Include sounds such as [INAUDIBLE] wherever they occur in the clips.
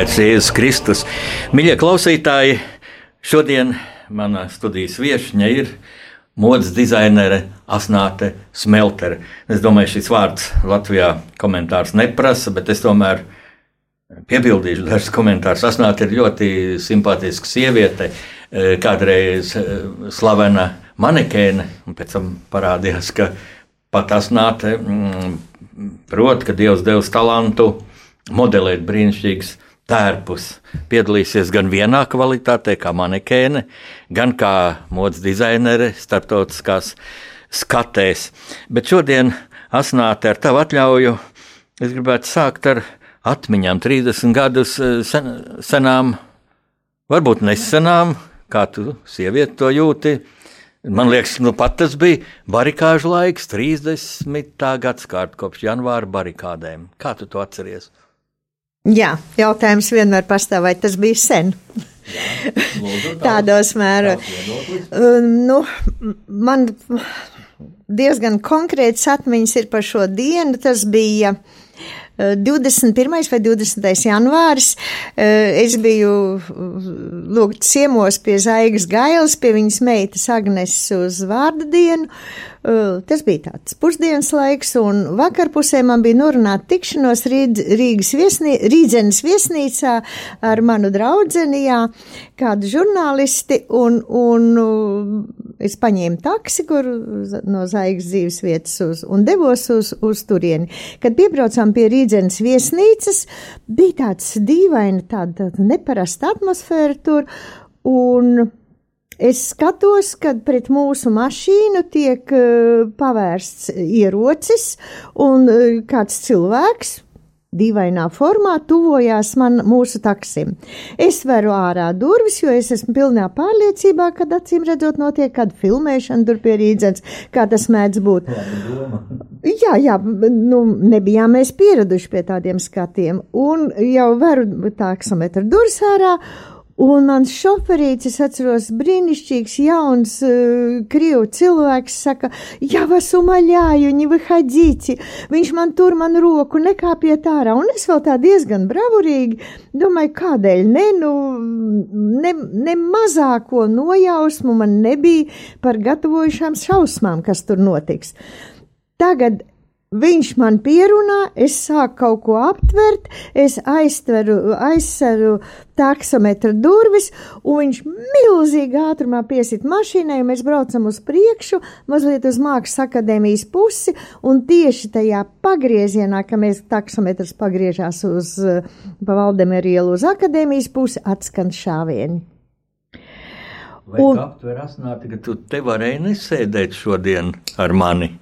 Slavēts Jēzus Kristus. Mīļie klausītāji, šodien manā studijas viesņa ir modes dizainere Asnāte Smeltere. Es domāju, šis vārds Latvijā komentārs neprasa, bet es tomēr piebildīšu dažus komentārus. Asnāte ir ļoti simpātiska sieviete, kādreiz slavena manekēne, un pēc tam parādījās, ka pat Asnāte mm, prot, ka Dievs devis talantu modelēt brīnišķīgas tērpus. Piedalīsies gan vienā kvalitātē, kā manekēne, gan kā modes dizainere starptautiskās skatēs. Bet šodien, Asnāte, ar tavu atļauju, es gribētu sākt ar atmiņām 30 gadus eh, sen, senām, varbūt nesenām, kā tu sievieti to jūti. Man liekas, nu pat tas bija barikāžu laiks, 30. gadsimta kopš janvāra barikādēm. Kā tu to atceries? Jā, jautājums vienmēr pastāv, vai tas bija sen. Jā, lūdzu, [LAUGHS] Tādos mēros. Nu, man diezgan konkrēts atmiņas ir par šo dienu. Tas bija 21. vai 20. janvāris. Es biju lūgt ciemos pie Zaigas Gailes, pie viņas meitas Agnes uz vārda dienu. Tas bija tāds pusdienas laiks, un vakarpusē man bija norunāta tikšanos Rīgas viesnī, Rīdzenes viesnīcā ar manu draudzeni, jā, kādu žurnālisti, un, un es paņēmu taksi, kur no Zaigas dzīves vietas uz, un devos uz, uz turieni. Kad piebraucām pie Rīdzenes viesnīcas, bija tāds dīvaini, tāda, neparasta atmosfēra tur, un Es skatos, kad pret mūsu mašīnu tiek uh, pavērsts ierocis, un uh, kāds cilvēks dīvainā formā tuvojās man mūsu taksim. Es veru ārā durvis, jo es esmu pilnā pārliecībā, ka acīm redzot notiek kāda filmēšana tur pie rīdzens, kā tas mēdz būt. Jā, jā, nu, nebijām mēs pieraduši pie tādiem skatiem, un jau veru taksometru durvis ārā, Un mans šoferīts, es atceros, brīnišķīgs, jauns, uh, krievu cilvēks, saka, ja vas umaļāju, viņi vyhadīti. Viņš man tur man roku nekāpiet ārā, un es vēl tā diezgan bravurīgi domāju, kādēļ ne, nu, ne, ne mazāko nojausmu man nebija par gatavojušām šausmām, kas tur notiks. Tagad Viņš man pierunā, es sāku kaut ko aptvert, es aiztveru, aizsveru taksometra durvis, un viņš milzīgi ātrumā piesit mašīnai, un mēs braucam uz priekšu, mazliet uz Mākslas akadēmijas pusi, un tieši tajā pagriezienā, ka mēs taksometrs pagriežās uz pa Valdemerielu uz akadēmijas pusi, atskan šāvieni. Vai un, aptver asnāti, ka tu te varēji nesēdēt šodien ar mani?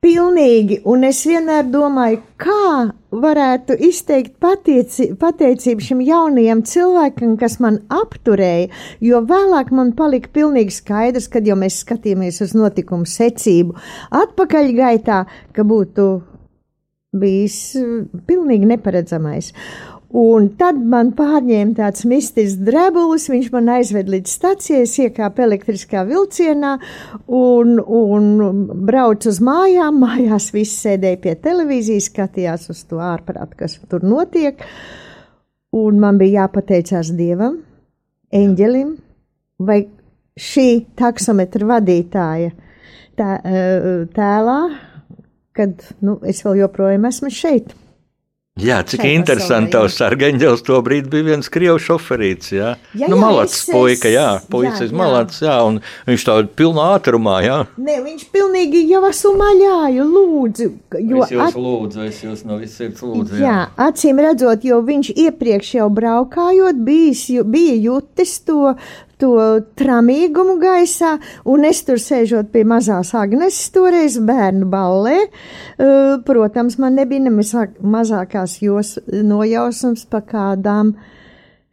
Pilnīgi, un es vienmēr domāju, kā varētu izteikt patieci, pateicību šim jaunajam cilvēkam, kas man apturēja, jo vēlāk man palika pilnīgi skaidrs, kad jau mēs skatījāmies uz notikumu secību atpakaļgaitā, ka būtu bijis pilnīgi neparedzamais. Un tad man pārņēma tāds mistisks drebulis, viņš man aizved līdz stacijai, iekāpa elektriskā vilcienā un, un brauca uz mājām. [LAUGHS] Mājās viss sēdēja pie televīzijas, skatījās uz to ārprātu, kas tur notiek. Un man bija jāpateicās Dievam, eņģelim vai šī taksometra vadītāja tā, tēlā, kad nu, es vēl joprojām esmu šeit. Jā, cik interesanti tavs sargaņģels to brīdi bija viens krievs šoferīts, jā. jā, nu, malacis es, puika, jā, puisis malacis, jā, un viņš tā pilnā ātrumā, jā. Nē, viņš pilnīgi jau esmu maļāju, lūdzu. Jo es jūs at... lūdzu, es jūs no viss sirds lūdzu, jā. Jā, acīm redzot, jo viņš iepriekš jau braukājot bijis, bija jutis to to tramīgumu gaisā, un es tur sēžot pie mazās Agneses toreiz bērnu ballē, uh, protams, man nebija ne mazākās jos, nojausmas pa kādām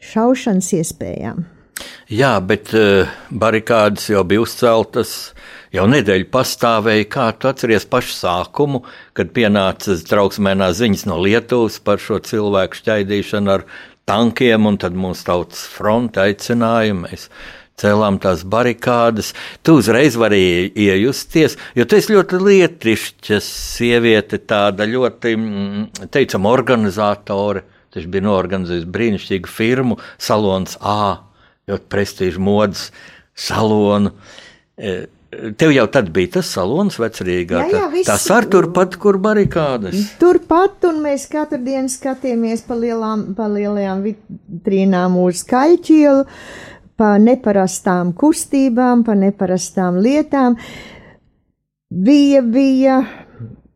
šaušanas iespējām. Jā, bet uh, barikādas jau bija uzceltas, jau nedēļu pastāvēja. Kā tu atceries pašu sākumu, kad pienāca trauksmēnās ziņas no Lietuvas par šo cilvēku šķaidīšanu ar tankiem, un tad mūsu tautas fronte aicināja. Mēs cēlām tās barikādas. Tu uzreiz vari iejusties, jo tu esi ļoti lietišķa sieviete, tāda ļoti, mm, teicam, organizatore. Viņš bija norganizējis brīnišķīgu firmu, salons A, ļoti prestižu modes salonu. Tev jau tad bija tas salons, vecrīgā. Jā, jā, tas ar turpat, kur barikādas. Turpat, un mēs katru dienu skatījāmies pa, lielām, pa lielajām vitrīnām uz kaļķielu, pa neparastām kustībām, pa neparastām lietām. Bija, bija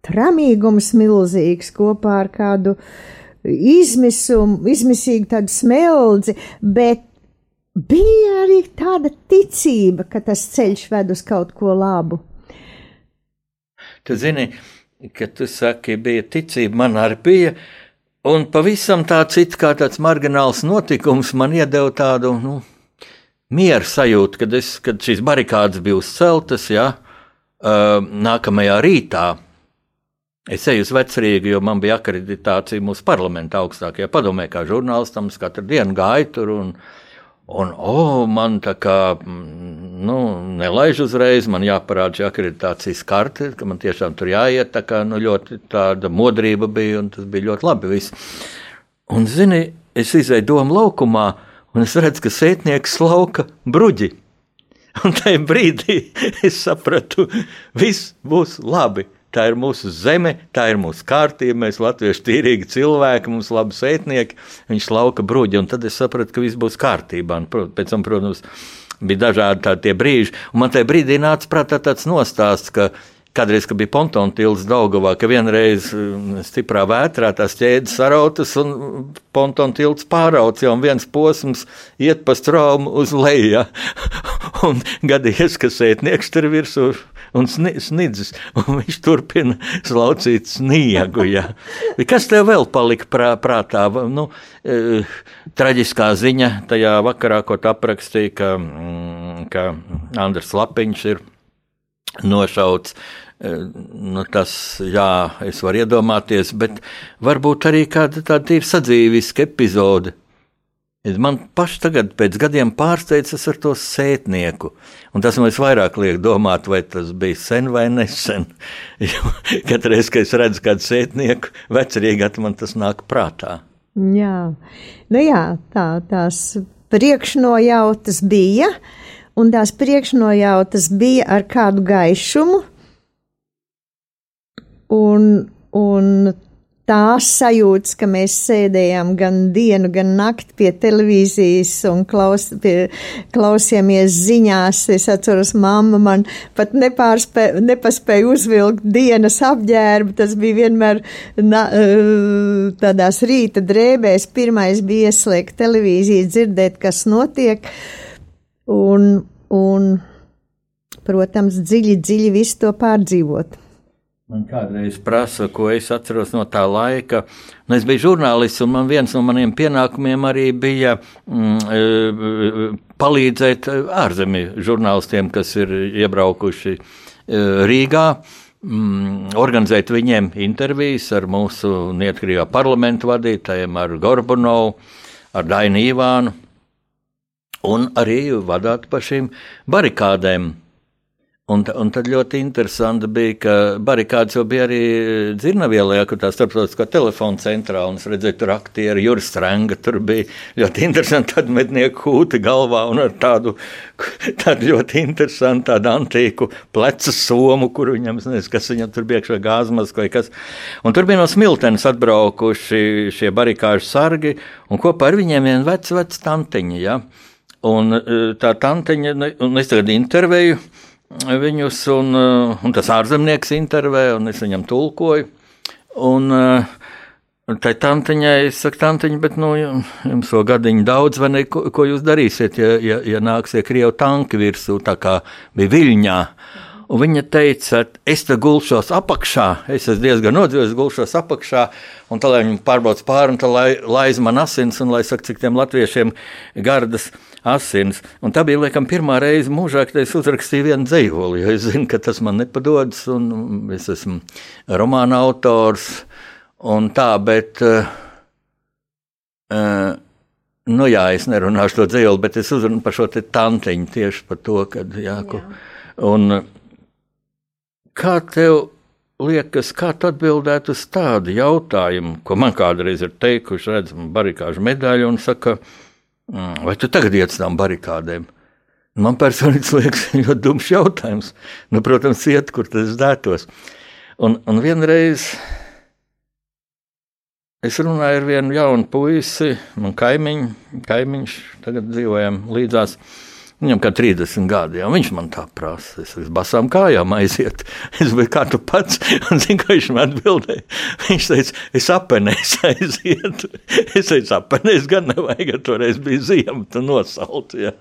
tramīgums milzīgs kopā ar kādu izmisumu, izmisīgu tādu smeldzi, bet bija arī tāda ticība, ka tas ceļš ved uz kaut ko labu. Tu zini, ka tu saki, bija ticība, man arī bija. Un pavisam tāds it kā tāds margināls notikums man iedeva tādu nu, mieru sajūtu, kad, es, kad šīs barikādas bija uzceltas. Ja, nākamajā rītā es eju uz vecrīgu, jo man bija akreditācija mūsu parlamentā augstākajā padomē, kā žurnālistam. Es katru dienu gāju tur un uh, Un, oh, man tā kā nu, nelaiž uzreiz, man jāparāda šī akreditācijas karte, ka man tiešām tur jāiet. Tā kā nu, ļoti tāda modrība bija, un tas bija ļoti labi. Viss. Un, zini, es izēju domu laukumā, un es redzu, ka sētnieks lauka bruģi. Un tajā brīdī [LAUGHS] es sapratu, viss būs labi tā ir mūsu zeme, tā ir mūsu kārtība, mēs latvieši tīrīgi cilvēki, mums labi sētnieki, viņš lauka bruģi, un tad es sapratu, ka viss būs kārtībā. Un, pēc tam, protams, bija dažādi tādi brīži, un man tajā brīdī nāca prātā tāds nostāsts, ka Kādreiz, kad bija pontona tilts Daugavā, ka vienreiz mm, stiprā vētrā tās ķēdes sarautas un pontona tilts pārauts, jau viens posms iet pa straumu uz leju. Ja? [LAUGHS] Un gadījies, ka sētnieks tur virsū un snidzis, un viņš turpina slaucīt sniegu. Ja. Kas tev vēl palika prā, prātā? Nu, e, traģiskā ziņa tajā vakarā, ko aprakstīja, ka, mm, ka Andris Lapiņš ir nošauts. E, nu, tas, jā, es varu iedomāties, bet varbūt arī kāda tāda ir sadzīviska epizode Man pašai tagad, pēc gadiem, pārsteidzas ar to sētnieku. Un tas man vairāk liek domāt, vai tas bija sen vai nesen. [LAUGHS] Katru reizi, kad es redzu kādu sētnieku, vecerīgi man tas nāk prātā. Jā, nu jā tā, tās priekšnojautas bija, un tās priekšnojautas bija ar kādu gaišumu. Un, un tās sajūtas, ka mēs sēdējām gan dienu, gan nakti pie televīzijas un klaus, pie, klausījāmies ziņās. Es atceros, mamma man pat nepārspē, nepaspēja uzvilkt dienas apģērbu. Tas bija vienmēr na, eh, tādās rīta drēbēs. Pirmais bija ieslēgt televīziju, dzirdēt, kas notiek. Un, un, protams, dziļi, dziļi visu to pārdzīvot. Man kādreiz prasa, ko es atceros no tā laika. Nu, es biju žurnālists, un man viens no maniem pienākumiem arī bija mm, e, palīdzēt ārzemju žurnālistiem, kas ir iebraukuši e, Rīgā. Mm, organizēt viņiem intervijas ar mūsu neatkarīgā parlamentu vadītājiem, ar Gorbunovu, ar Dainu Ivānu, un arī vadīt pa šīm barikādēm Un, un tad ļoti interesanti bija, ka barikādas jau bija arī Dzirnavielā, kur tā starptautiskā telefona centrā, un es redzēju, tur aktieri Juris Strenga, tur bija ļoti interesanti tāda mednieku hūta galvā un ar [LAUGHS] tādu, ļoti interesantu tādu antīku pleca somu, kur viņam, nezinu, kas viņam tur bija iekšā gāzmas vai kas. Un tur bija no Smiltenes atbraukuši šie barikāžu sargi, un kopā ar viņiem vien vec, vec tantiņa, ja? Un e, tā tantiņa, un es tagad intervēju, viņus, un, eh, un tas ārzemnieks intervēja, un es viņam tulkoju. Un, Un tai tantiņai, es saku, tantiņa, bet nu, jums to gadiņu daudz, vai ne? Ko, ko jūs darīsiet, ja, ja, ja nāksiet Krievu tanki virsū, tā kā bija Viļņā? Un viņa teica, es te gulšos apakšā, es esmu diezgan nodzīvojis, gulšos apakšā, un tā lai viņi pārbaudas pāri, un tā lai laiz man asins, un lai saka, cik tiem latviešiem gardas asins. Un tā bija, laikam, pirmā reize mūžā, kad es uzrakstīju vienu dzīvoli, jo es zinu, ka tas man nepadodas, un es esmu romāna autors, un tā, bet, uh, nu jā, es nerunāšu to dzīvoli, bet es uzrunu par šo te tantiņu tieši par to, kad, jā, ko, un, Kā tev liekas, kā tu atbildētu uz tādu jautājumu, ko man kādreiz ir teikuši, redzam, barikāžu medaļu un saka, mm, vai tu tagad iet uz tām barikādēm? Man personīgi liekas, [LAUGHS] ļoti dumšs jautājums. Nu, protams, iet, kur tas dētos. Un, un vienreiz es runāju ar vienu jaunu puisi, man kaimiņu, kaimiņš, tagad dzīvojam līdzās. Viņam kā 30 gadi, jau viņš man tā prasa. Es uz basām kājām aiziet. [LAUGHS] Es biju kā tu pats, [LAUGHS] un zinu, ka viņš man atbildēja. Viņš teica, es apenēs aizietu. [LAUGHS] Es teicu, apenēs gan nevajag, toreiz bija ziema, tu nosauc. Ja.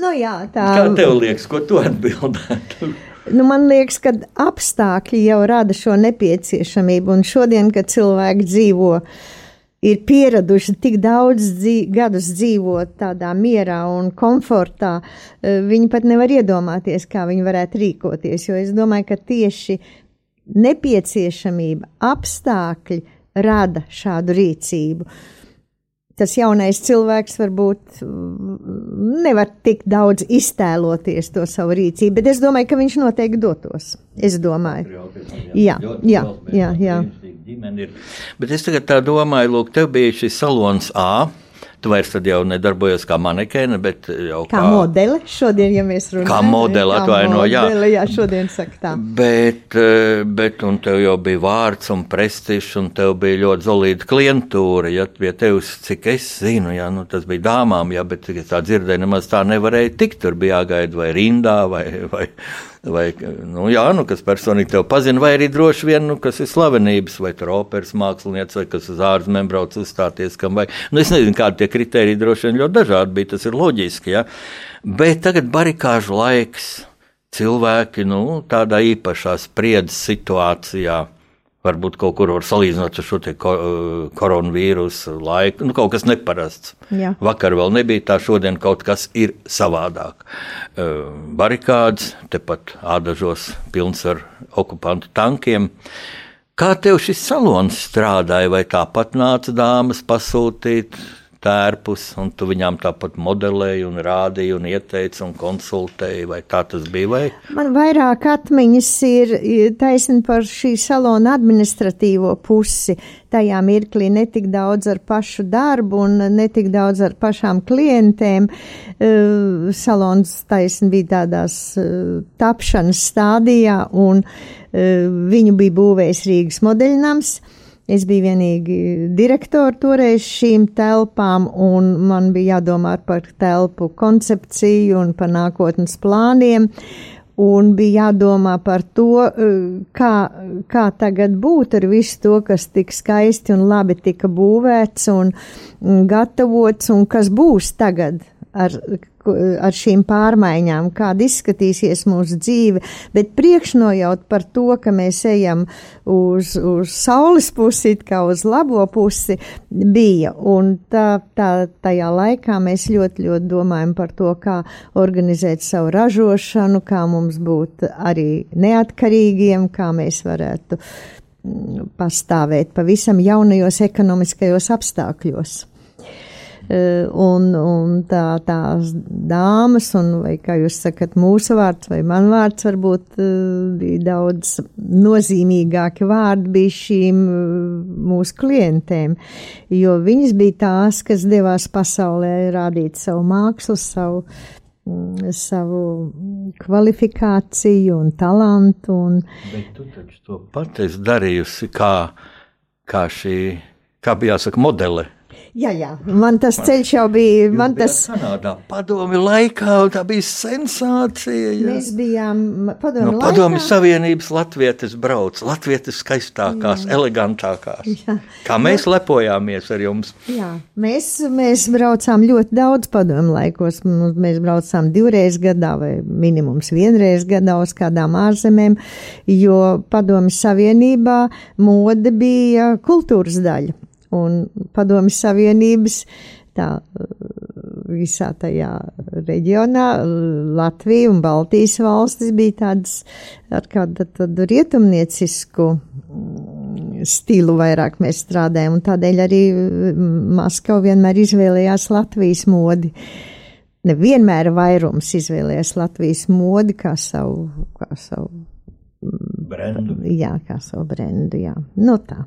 Nu jā, tā. Kā tev liekas, ko tu atbildētu? Nu, man liekas, ka apstākļi jau rada šo nepieciešamību, un šodien, kad cilvēki dzīvo uh, ir pieraduši tik daudz dzīv, gadus dzīvot tādā mierā un komfortā, eh, viņi pat nevar iedomāties, kā viņi varētu rīkoties. Jo es domāju, ka tieši nepieciešamība, apstākļi rada šādu rīcību. Tas jaunais cilvēks varbūt mm, nevar tik daudz iztēloties to savu rīcību, bet es domāju, ka viņš noteikti dotos. Es domāju, jā, jā, jā. jā. Bet es tagad tā domāju, lūk, tev bija šis salons A. Tu vairs jau nedarbojies kā manekēna, bet jau kā, kā modeli. Šodien, ja mēs runājam, kā modeli, atvaino, jā. Jā, šodien saka tā. Bet, eh, bet, un tev jau bija vārds un prestižs, un tev bija ļoti zolīta klientūra. Ja pie tevis, cik es zinu, jā, nu, tas bija dāmām, jā, bet, cik es tā dzirdēju, nemaz tā nevarēja tikt. Tur bija jāgaida vai rindā, vai, vai vai nu, jā, nu, kas personīgi tevi pazina, vai arī droši vien, nu, kas ir slavenības, vai operas mākslinieks, vai kas uz ārzemēm brauc uzstāties. Vai, nu, es nezinu, kādi tie kriteriji droši vien ļoti dažādi bija, tas ir loģiski. Ja? Bet tagad barikāžu laiks, cilvēki nu, tādā īpašā spriedzes situācijā Varbūt kaut kur var salīdzināt ar šo uh, koronavīrusu laiku. Nu, kaut kas neparasts. Jā. Vakar vēl nebija tā, šodien kaut kas ir savādāk. Uh, barikāds, tepat ādažos pilns ar okupantu tankiem. Kā tev šis salons strādāja, vai tāpat nāca dāmas pasūtīt tērpus, un tu viņām tāpat modelēji, un rādīji, un ieteici un konsultēji, vai tā tas bija? Vai? Man vairāk atmiņas ir taisni par šī salona administratīvo pusi. Tajā mirklī netik daudz ar pašu darbu un netik daudz ar pašām klientēm. Uh, salons taisni bija tādās uh, tapšanas stādijā, un uh, viņu bija būvējis Rīgas modeļnams. Es biju vienīgi direktori toreiz šīm telpām, un man bija jādomā par telpu koncepciju un par nākotnes plāniem. Un bija jādomā par to, eh, kā, kā tagad būt ar visu to, kas tik skaisti un labi tika būvēts un gatavots, un kas būs tagad ar, ar šīm pārmaiņām, kāda izskatīsies mūsu dzīve, bet priekšnojaut par to, ka mēs ejam uz, uz saules pusi, kā uz labo pusi, bija. Un tā, tā, tajā laikā mēs ļoti, ļoti domājam par to, kā organizēt savu ražošanu, kā mums būt arī neatkarīgiem, kā mēs varētu mm, pastāvēt pavisam jaunajos ekonomiskajos apstākļos. Eh, un, un tā, tās dāmas, un, vai kā jūs sakat, mūsu vārds vai man vārds varbūt eh, bija daudz nozīmīgāki vārdi bija šīm eh, mūsu klientēm, jo viņas bija tās, kas devās pasaulē rādīt savu mākslu, savu mm, savu kvalifikāciju un talantu. Un... Bet tu taču to pat esi darījusi kā, kā šī, kā bija jāsaka, modele. Jā, jā, man tas ceļš jau bija. Man tas Kanādā padomi laikā, un tā bija sensācija. Jā. mēs bijām padomu No laikā. padomju Savienības latvietis brauc, latvietis skaistākās, jā. elegantākās. Jā. Kā mēs lepojāmies ar jums. Jā, mēs, mēs braucām ļoti daudz padomu laikos. Mēs braucām divreiz gadā vai minimums vienreiz gadā uz kādām ārzemēm, jo padomju savienībā mode bija kultūras daļa. Un padomju savienības tā visā tajā reģionā Latvija un Baltijas valstis bija tādas ar kādu tādu rietumniecisku mm, stilu vairāk mēs strādājam, un tādēļ arī mm, Maskava vienmēr izvēlējās Latvijas modi. Nevienmēr vairums izvēlējās Latvijas modi kā savu, kā savu, Brendu. jā, kā savu brendu, jā. Nu tā.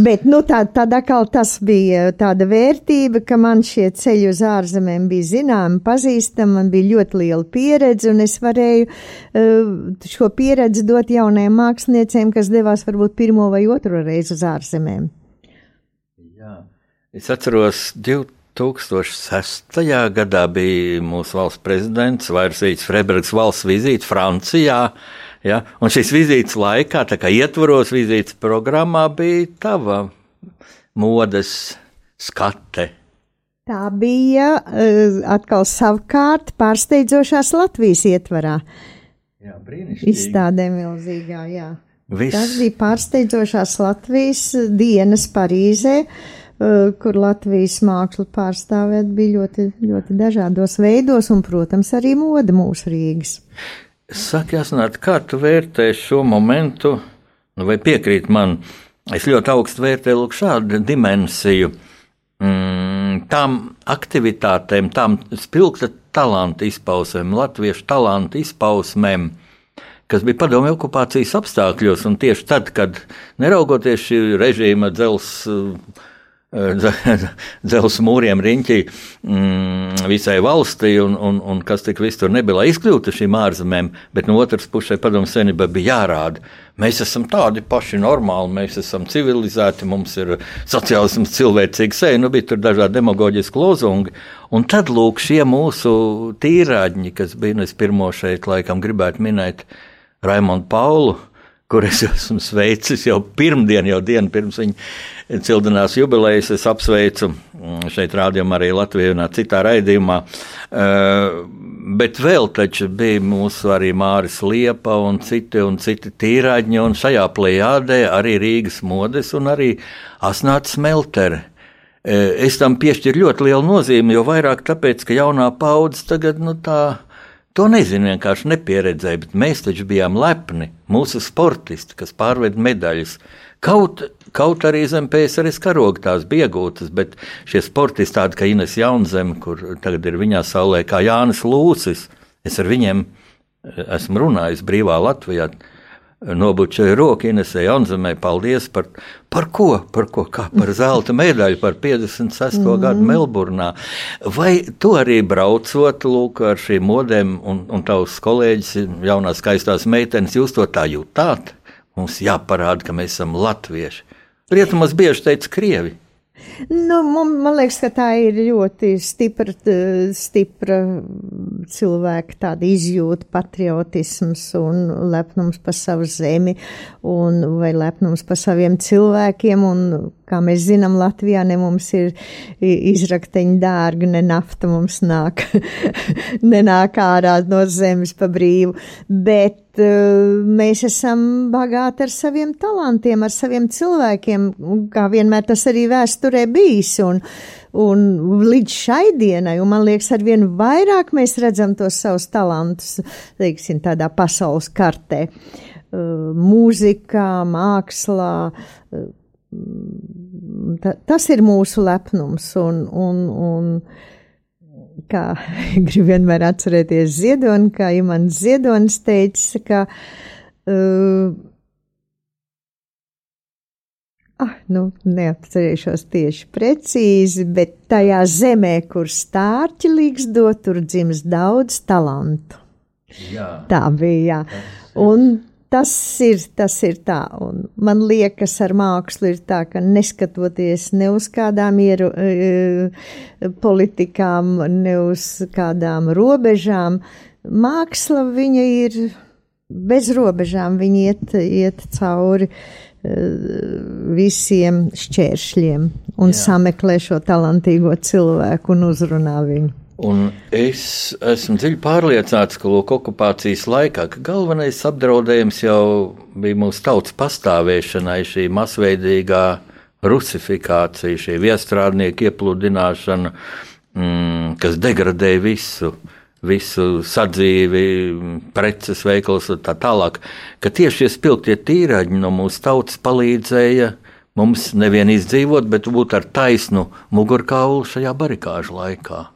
Bet, nu, tā, tad atkal tas bija tāda vērtība, ka man šie ceļi uz ārzemēm bija zināmi, pazīstami, man bija ļoti liela pieredze, un es varēju uh, šo pieredzi dot jaunajiem māksliniekiem, kas devās varbūt pirmo vai otro reizi uz ārzemēm. Jā. Es atceros, 2006. gadā bija mūsu valsts prezidents Vairsīts Freibergs valsts vizīte Francijā. Ja? Un šīs vizītes laikā, tā kā ietvaros vizītes programmā, bija tava modes skate. Tā bija uh, atkal savukārt pārsteidzošās Latvijas ietvarā. Jā, brīnišķīgi. Izstādē milzīgā, jā. Viss. Tas bija pārsteidzošās Latvijas dienas Parīzē, uh, kur Latvijas māksla pārstāvēt bija ļoti, ļoti dažādos veidos, un, protams, arī moda mūsu Rīgas. Saka, Jāsnāt, kā tu vērtē šo momentu, nu, vai piekrīt man? Es ļoti augstu vērtēju šādu dimensiju, mm, tām aktivitātēm, tām spilgta talanta izpausmēm, latviešu talanta izpausmēm, kas bija padomju okupācijas apstākļos, un tieši tad, kad neraugoties šī režīma dzels. [LAUGHS] Dzelzs mūriem riņķī mm, visai valstī, un, un, un kas tik viss tur nebija, lai izkļūtu šīm ārzemēm, bet no otras puses padomu senībai bija jārāda. Mēs esam tādi paši normāli, mēs esam civilizēti, mums ir sociālisms, cilvēcīga seja, nu bija tur dažādi demagoģiski lozungi. Un tad lūk šie mūsu tīrāģi, kas bija, nu es pirmo šeit laikam gribētu minēt Raimondu Paulu, kur es esmu sveicis jau pirmdien, jau dienu pirms viņa cildinās jubilejas. Es apsveicu mm, šeit rādījumā arī Latviju un citā raidījumā. Uh, bet vēl taču bija mūsu arī Māris Liepa un citi, un citi tīrāģi, un šajā plējādē arī Rīgas modes un arī Asnāts Smeltere. Uh, es tam piešķiru ļoti lielu nozīmi, jo vairāk tāpēc, ka jaunā paudze tagad, nu tā, To nezinu, vienkārši nepieredzēju, bet mēs taču bijām lepni. Mūsu sportisti, kas pārved medaļas, kaut, kaut arī zem PSRS karoga tās bija iegūtas, bet šie sportisti, tādi kā Ines Jaunzeme, kur tagad ir viņā saulē, kā Jānis Lūsis, es ar viņiem eh, esmu runājis brīvā Latvijā. Nobučoju roku Inesē Jaunzemē, paldies par, par ko, par ko, kā par [LAUGHS] zelta medaļu, par 56. Mm -hmm. gadu Melburnā. Vai tu arī braucot, lūk, ar šīm modēm un, un tavs kolēģis, jaunās skaistās meitenes, jūs to tā jūtāt? Mums jāparāda, ka mēs esam latvieši. Rietumos bieži teica krievi. Nu, man, man liekas, ka tā ir ļoti stipra, stipra cilvēka tāda izjūta, patriotisms un lepnums par savu zemi, un, vai lepnums par saviem cilvēkiem. Un, kā mēs zinām, Latvijā ne mums ir izrakteņi dārgi, ne nafta mums nāk, [LAUGHS] nenāk ārā no zemes pa brīvu. Bet mēs esam bagāti ar saviem talantiem, ar saviem cilvēkiem, kā vienmēr tas arī vēsturē bijis. Un, un līdz šai dienai, un man liekas, arvien vairāk mēs redzam tos savus talantus, teiksim, tādā pasaules kartē. Uh, mūzikā, mākslā. Ta, tas ir mūsu lepnums. Un, un, un kā [LAUGHS] gribu vienmēr atcerēties Ziedoni, kā Imants Ziedonis teica, ka uh, Ah, nu, neatcerēšos tieši precīzi, bet tajā zemē, kur stārķi līgsto, tur dzims daudz talantu. Jā. Tā bija. Jā. Un tas ir, tas ir tā, un man liekas, ar mākslu ir tā, ka neskatoties ne uz kādām ieru, e, politikām, ne uz kādām robežām, māksla viņa ir bez robežām, viņa iet, iet cauri e, visiem šķēršļiem un Jā. sameklē šo talantīgo cilvēku un uzrunā viņu. Un es esmu dziļi pārliecināts, ka lūk, okupācijas laikā ka galvenais apdraudējums jau bija mūsu tautas pastāvēšanai, šī masveidīgā rusifikācija, šī viestrādnieku iepludināšana, mm, kas degradēja visu, visu sadzīvi, preces veikals un tā tālāk. Ka tieši šie spilgtie tīraņi no mūsu tautas palīdzēja mums nevien izdzīvot, bet būt ar taisnu mugurkaulu šajā barikāžu laikā.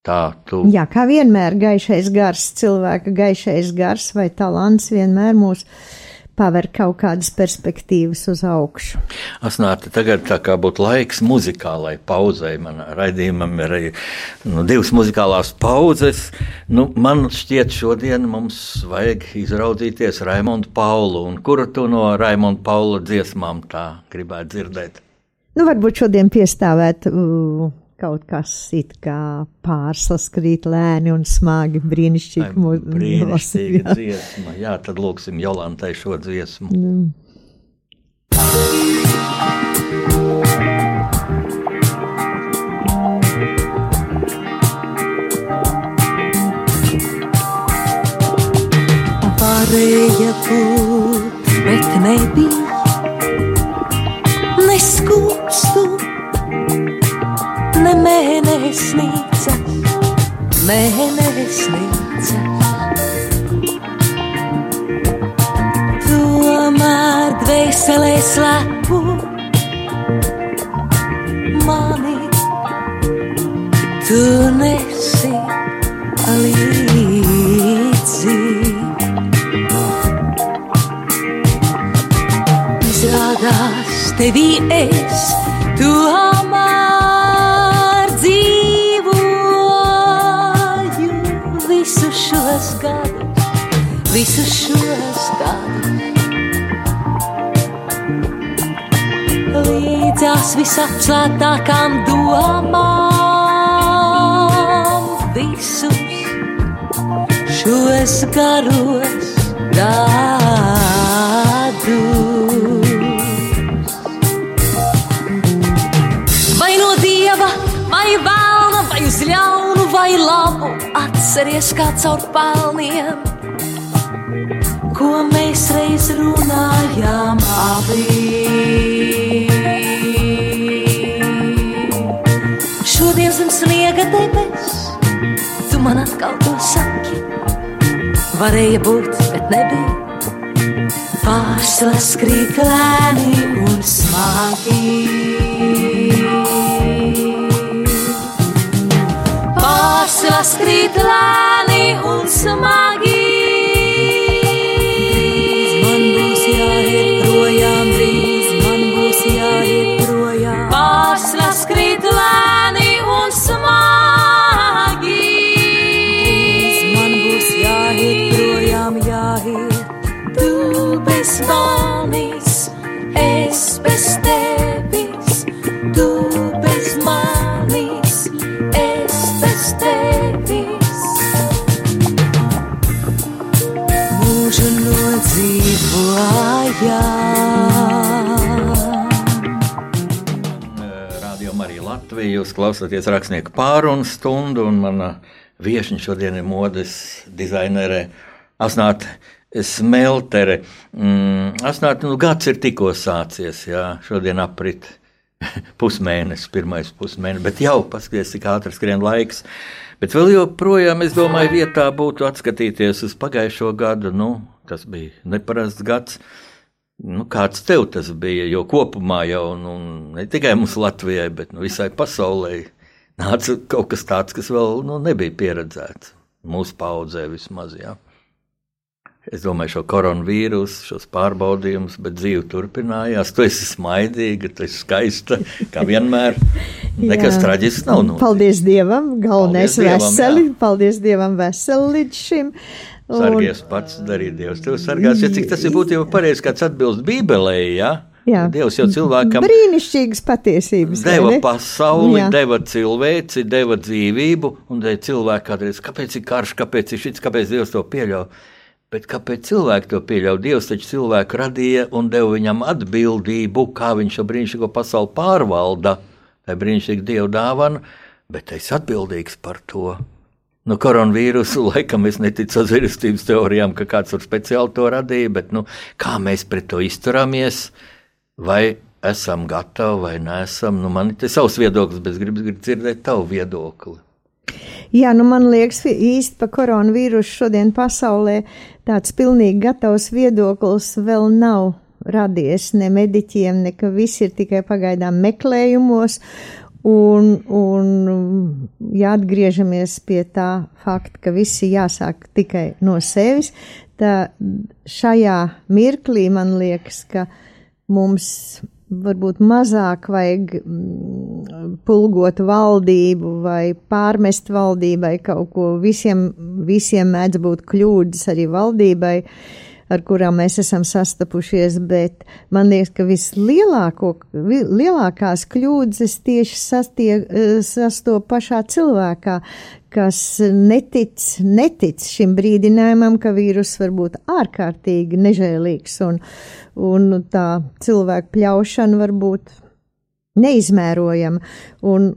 Tā, tu. Jā, kā vienmēr, gaišais gars, cilvēka gaišais gars vai talants vienmēr mūs paver kaut kādas perspektīvas uz augšu. Asnāti, tagad tā kā būtu laiks muzikālai pauzei. Man raidījumam ir arī nu, divas muzikālās pauzes. Nu, man šķiet, šodien mums vajag izraudzīties Raimondu Paulu. Un kuru tu no Raimonda Paula dziesmām tā gribētu dzirdēt? Nu, varbūt šodien piestāvēt uh, kaut kas it kā pārslas krīt lēni un smagi brīnišķīgi mūsu brīnišķīga dziesma. Jā, tad lūksim Jolantai šo dziesmu. Mm. Varēja būt, bet nebija ne mēnesnīca, mēnesnīca. Tomēr dvēselē slēpu mani, tu nesi līdzi. Izrādās tevi es, tu amār visu šos gadus. Līdzās visapslētākām domām visus šos garos gadus. Vai no dieva, vai vēlna, vai uz ļaunu, vai labu, atceries kā caur pelniem, ko mēs reiz runājām abi. Šodien zem sniega debes, tu man atkal to saki. Varēja būt, bet nebija. Pārslas krīt lēni un smagi. Pārslas krīt lēni un smagi. Jūs klausāties rakstnieku pārunu stundu, un mana viesiņa šodien ir modes dizainere Asnāta Smeltere. Mm, Asnāta, nu gads ir tikko sācies, jā, šodien aprit [LAUGHS] pusmēnesis, pirmais pusmēnesis, bet jau paskaties, cik ātri skrien laiks. Bet vēl joprojām, es domāju, vietā būtu atskatīties uz pagājušo gadu. Nu, tas bija neparasts gads. Nu, kāds tev tas bija? Jo kopumā jau nu, ne tikai mums Latvijai, bet nu, visai pasaulē nāca kaut kas tāds, kas vēl nu, nebija pieredzēts. Mūsu paudzē vismaz. Jā. Es domāju, šo koronavīrusu, šos pārbaudījumus, bet dzīve turpinājās. Tu esi smaidīga, tu esi skaista, kā vienmēr. [LAUGHS] Nekas traģisks nav. Noticis. Paldies Dievam, galvenais Paldies Dievam, veseli. jā. Paldies Dievam, veseli līdz šim. Sargies pats darīt Dievs. Tu sargās, ja cik tas ir būtībā pareizi, kāds atbilst Bībelē, ja? Jā. Dievs jau cilvēkam brīnišķīgas patiesības. deva pasauli, Jā. deva cilvēci, deva dzīvību, un dēļ cilvēku kādreiz, kāpēc ir karš, kāpēc ir šis, kāpēc Dievs to pieļauj. Bet kāpēc cilvēki to pieļauj? Dievs taču cilvēku radīja un deva viņam atbildību, kā viņš šo brīnišķīgo pasauli pārvalda. Tā ir brīnišķīga Dieva dāvana, bet es atbildīgs par to. Nu, koronavīrusu laikam es neticu sazvērstības teorijām, ka kāds tur speciāli to radīja, bet nu, kā mēs pret to izturamies, vai esam gatavi vai neesam. Nu, man ir savs viedoklis, bet es gribu, gribu dzirdēt tavu viedokli. Jā, nu man liekas, īsti par koronavīrusu šodien pasaulē tāds pilnīgi gatavs viedoklis vēl nav radies ne mediķiem, ne ka viss ir tikai pagaidām meklējumos. Un, un ja atgriežamies pie tā fakta, ka viss ir jāsāk tikai no sevis, tad šajā mirklī man liekas, ka mums varbūt mazāk vajag mm, pulgot valdību vai pārmest valdībai kaut ko. Visiem, visiem mēdz būt kļūdas arī valdībai. Uh, ar kurām mēs esam sastapušies, bet man liekas, ka vislielākās kļūdas tieši sastie, sastopu pašā cilvēkā, kas netic, netic šim brīdinājumam, ka vīrus var būt ārkārtīgi nežēlīgs un, un tā cilvēku pļaušana var būt neizmērojama. Un,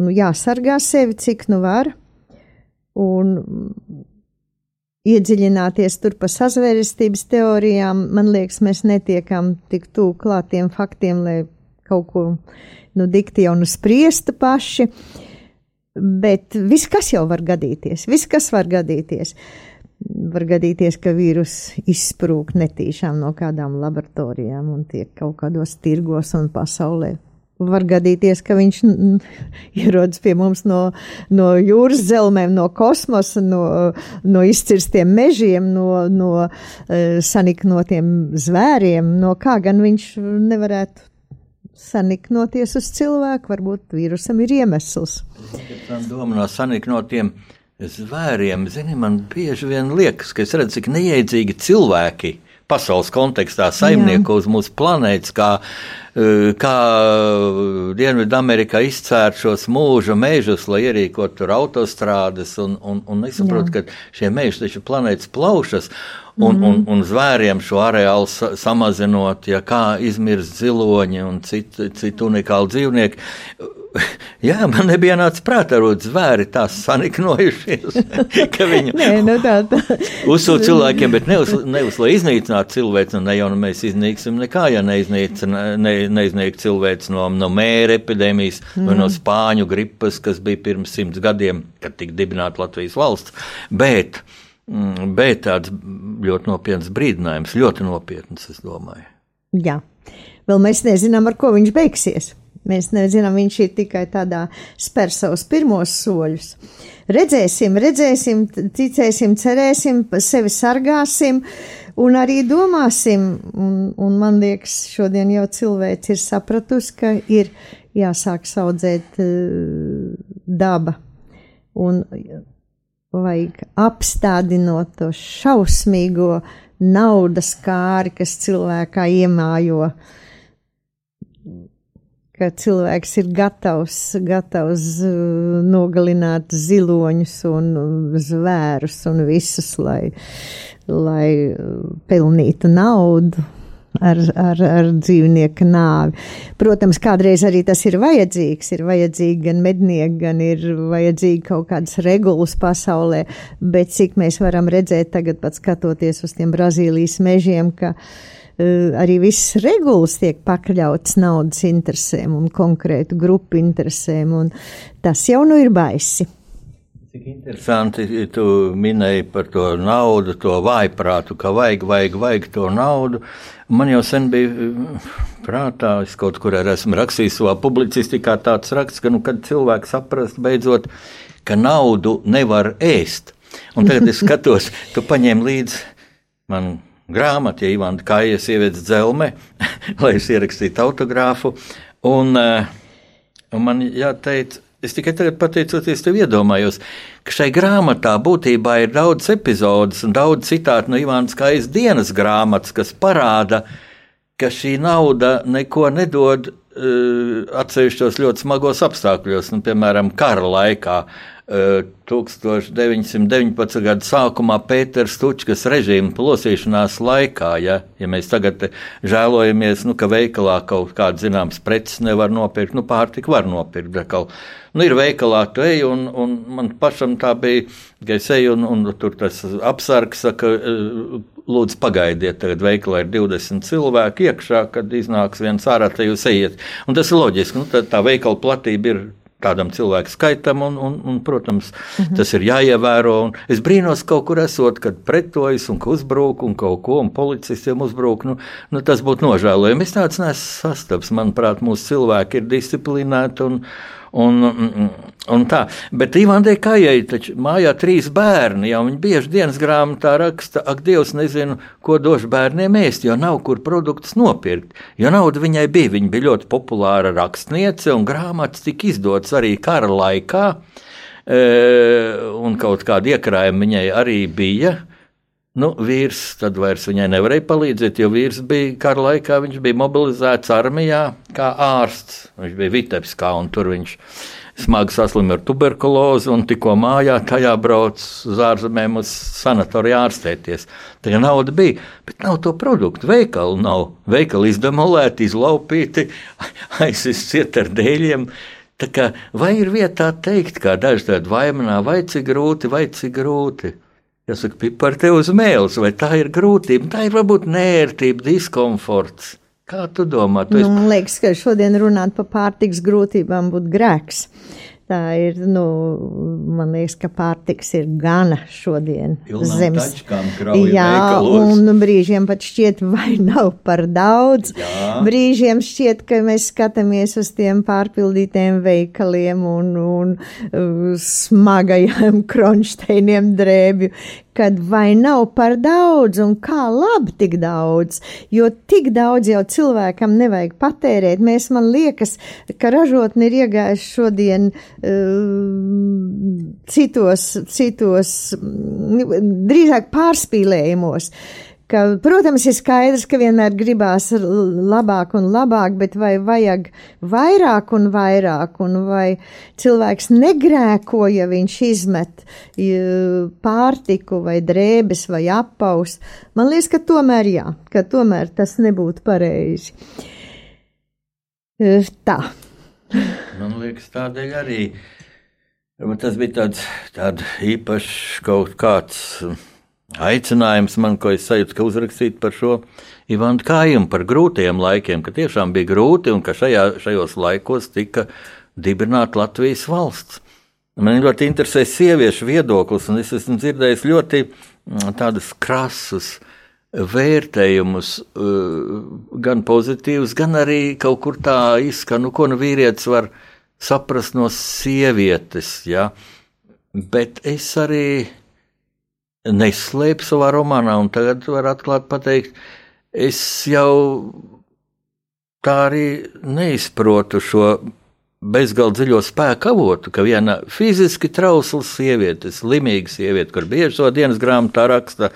nu, jāsargā sevi, cik nu var. Un iedziļināties tur pa sazvērestības teorijām, man liekas, mēs netiekam tik tūl klātiem faktiem, lai kaut ko nu dikti jau nu spriestu paši. Bet viss, kas jau var gadīties, viss, kas var gadīties. Var gadīties, ka vīrus izsprūk netīšām no kādām laboratorijām un tiek kaut kādos tirgos un pasaulē var gadīties, ka viņš ierodas pie mums no, no jūras zelmēm, no kosmosa, no, no izcirstiem mežiem, no, no uh, saniknotiem zvēriem, no kā gan viņš nevarētu saniknoties uz cilvēku, varbūt vīrusam ir iemesls. Tā doma no saniknotiem zvēriem, zini, man bieži vien liekas, ka es redzu, cik neiedzīgi cilvēki ir pasaules kontekstā saimnieko uz mūsu planētas, kā, e, kā Dienvidamerikā izcērt šos mūža mežus, lai ierīkotu tur autostrādes, un, un, un es saprotu, ka šie meži taču planētas plaušas. Un, mm un, un zvēriem šo areālu sa samazinot, ja kā izmirst ziloņi un citi cit unikāli dzīvnieki. [LAUGHS] Jā, man nebija nācis prātā, ka zvēri tā saniknojušies, [LAUGHS] ka viņi Nē, nu tā, tā. [LAUGHS] uzsūta cilvēkiem, bet nevis, nevis lai iznīcinātu cilvēku, ne jau nu mēs iznīksim nekā, ja neiznīc, ne, neiznīk cilvēks no, no mēra epidēmijas mm. vai no mhm. spāņu gripas, kas bija pirms simts gadiem, kad tika dibināta Latvijas valsts. Bet, mm, bet tāds ļoti nopietns brīdinājums, ļoti nopietns, es domāju. Jā, vēl mēs nezinām, ar ko viņš beigsies. Mēs nezinām, viņš ir tikai tādā spēr savus pirmos soļus. Redzēsim, redzēsim, ticēsim, cerēsim, sevi sargāsim un arī domāsim. Un, un man liekas, šodien jau cilvēks ir sapratusi, ka ir jāsāk saudzēt uh, daba. Un vajag apstādinot to šausmīgo naudas kāri, kas cilvēkā iemājo. Ka cilvēks ir gatavs, gatavs uh, nogalināt ziloņus un zvērus un visus, lai, lai uh, pelnītu naudu. Ar, ar, ar dzīvnieku nāvi. Protams, kādreiz arī tas ir vajadzīgs. Ir vajadzīgi gan mednieki, gan ir vajadzīgi kaut kādas regulas pasaulē, bet cik mēs varam redzēt tagad, pat skatoties uz tiem Brazīlijas mežiem, ka uh, arī viss regulas tiek pakļauts naudas interesēm un konkrētu grupu interesēm, un tas jau nu ir baisi. Cik interesanti, tu minēji par to naudu, to vājprātu, ka vajag, vajag, vajag to naudu. Man jau sen bija eh, prātā, es kaut kur arī esmu rakstījis savā publicistikā tāds raksts, ka, nu, kad cilvēks saprast beidzot, ka naudu nevar ēst. Un tagad es [LAUGHS] skatos, tu paņēmi līdzi man grāmatu, ja Ivana Kāja sievietes dzelme, [LAUGHS] lai es ierakstītu autogrāfu. Un, eh, un man jāteic, Es tikai tagad pateicoties tev iedomājos, ka šai grāmatā būtībā ir daudz epizodes un daudz citātu no Ivānas Kājas dienas grāmatas, kas parāda, ka šī nauda neko nedod uh, atsevišķos ļoti smagos apstākļos, nu, piemēram, kara laikā. Uh, 1919. gada sākumā Pēters Stučkas režīma plosīšanās laikā, ja, ja mēs tagad žēlojamies, nu, ka veikalā kaut kādas zināmas preces nevar nopirkt, nu, pārtika var nopirkt, kaut nu, ir veikalā, tu ej, un, un man pašam tā bija, ka es eju, un, un tur tas apsargs saka, lūdzu, pagaidiet, tagad veikalā ir 20 cilvēki iekšā, kad iznāks viens ārā, te jūs ejiet. Un tas ir loģiski, nu, tā, tā veikala platība ir tādam cilvēku skaitam, un, un, un protams, mm -hmm. tas ir jāievēro. Es brīnos, kaut kur esot, kad pretojas un uzbrūk un kaut ko, un policistiem uzbrūk. Nu, nu, tas būtu nožēlojami. Es tāds neesmu sastaps. Manuprāt, mūsu cilvēki ir disciplinēti un, Un, un tā. Bet Ivandai Kājai taču mājā trīs bērni, jau viņi bieži dienas grāmatā raksta, ak, Dievs, nezinu, ko došu bērniem ēst, jo nav kur produktus nopirkt. Jo nauda viņai bija, viņa bija ļoti populāra rakstniece, un grāmatas tika izdotas arī kara laikā, e, un kaut kāda iekrājuma viņai arī bija. Nu, vīrs tad vairs viņai nevarēja palīdzēt, jo vīrs bija kara laikā, viņš bija mobilizēts armijā kā ārsts. Viņš bija Vitebskā un tur viņš smagi saslima ar tuberkulozi un tikko mājā tajā brauc uz ārzemēm uz sanatoriju ārstēties. Tā nauda bija, bet nav to produktu. Veikalu nav. Veikali izdemolēti, izlaupīti, [LAUGHS] aizsiet ar dēļiem. Kā, vai ir vietā teikt, kā daži tādi vaimanā, vai cik grūti, vai cik grūti? Jāsaka, pipar te uz mēles, vai tā ir grūtība, tā ir varbūt nērtība, diskomforts. Kā tu domā? Tu nu, esi... Man liekas, ka šodien runāt par pārtiks grūtībām būtu grēks. Tā ir, nu, man liekas, ka pārtiks ir gana šodien Pilnām zemes. Jā, veikalos. un brīžiem pat šķiet, [LAUGHS] vai nav par daudz. Jā. Brīžiem šķiet, ka mēs skatāmies uz tiem pārpildītiem veikaliem un, un uh, smagajiem [LAUGHS] kronšteiniem drēbju, kad vai nav par daudz un kā labi tik daudz, jo tik daudz jau cilvēkam nevajag patērēt. Mēs, man liekas, ka ražotni ir iegājuši šodien uh, citos, citos, drīzāk pārspīlējumos. Uh, ka, protams, ir skaidrs, ka vienmēr gribās labāk un labāk, bet vai vajag vairāk un vairāk, un vai cilvēks negrēko, ja viņš izmet pārtiku vai drēbes vai apaus. Man liekas, ka tomēr jā, ka tomēr tas nebūtu pareizi. Tā. Man liekas, tādēļ arī tas bija tāds, tāds īpašs kaut kāds aicinājums man, ko es sajūtu, ka uzrakstīt par šo Ivanu Kājumu, par grūtiem laikiem, ka tiešām bija grūti un ka šajā, šajos laikos tika dibināta Latvijas valsts. Man ļoti interesē sieviešu viedoklis, un es esmu dzirdējis ļoti mm, tādus krasus vērtējumus, uh, gan pozitīvus, gan arī kaut kur tā izskan, nu, ko nu vīrietis var saprast no sievietes. Ja? Bet es arī neslēp savā romānā, un tagad var atklāt pateikt, es jau tā arī neizprotu šo bezgalīgi dziļo spēku avotu, ka viena fiziski trausla sieviete, slimīga sieviete, kur bieži to dienas grāmatā raksta,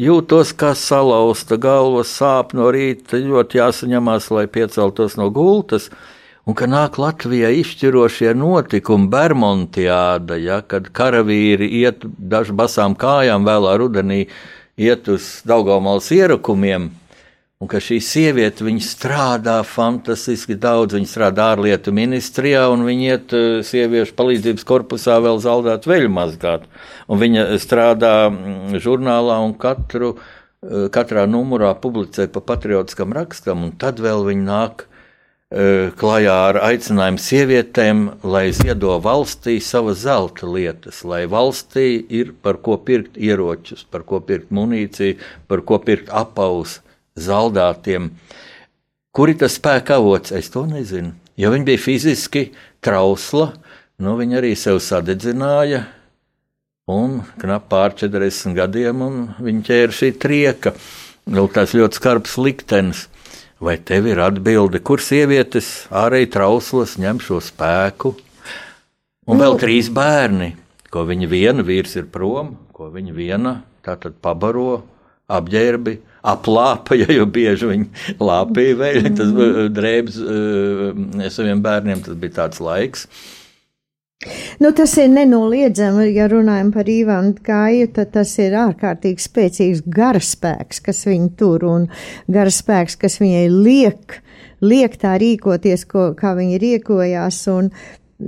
jūtos kā salauzta galva, sāp no rīta, ļoti jāsaņemās, lai pieceltos no gultas un ka nāk Latvijā izšķirošie notikumi, Bermontiāda, ja, kad karavīri iet dažu basām kājām vēlā rudenī, iet uz Daugaumals ierakumiem, un ka šī sieviete, viņa strādā fantastiski daudz, viņa strādā ārlietu ministrijā, un viņa iet eh, sieviešu palīdzības korpusā vēl zaldāt veļu mazgāt, un viņa strādā mm, žurnālā un katru, eh, katrā numurā publicē pa patriotiskam rakstam, un tad vēl viņa nāk klajā ar aicinājumu sievietēm, lai ziedo valstī savas zelta lietas, lai valstī ir par ko pirkt ieročus, par ko pirkt munīciju, par ko pirkt apaus zaldātiem. Kur ir tas spēka avots? Es to nezinu. Jo viņa bija fiziski trausla, nu viņa arī sev sadedzināja, un knap pār 40 gadiem viņa ķēra šī trieka. Lūk, tās ļoti skarbs liktenis. Vai tev ir atbilde, kur sievietes ārēji trauslos ņem šo spēku? Un nu, vēl trīs bērni, ko viņa viena vīrs ir prom, ko viņa viena tātad pabaro, apģērbi, aplāpa, [LAUGHS] ja jau bieži viņi lāpīja vēl, tas drēbs uh, saviem bērniem, tas bija tāds laiks. Nu, tas ir nenoliedzami, ja runājam par Ivanu Kāju, tad tas ir ārkārtīgi spēcīgs garaspēks, kas viņu tur, un garaspēks, kas viņai liek, liek tā rīkoties, ko, kā viņa rīkojās, un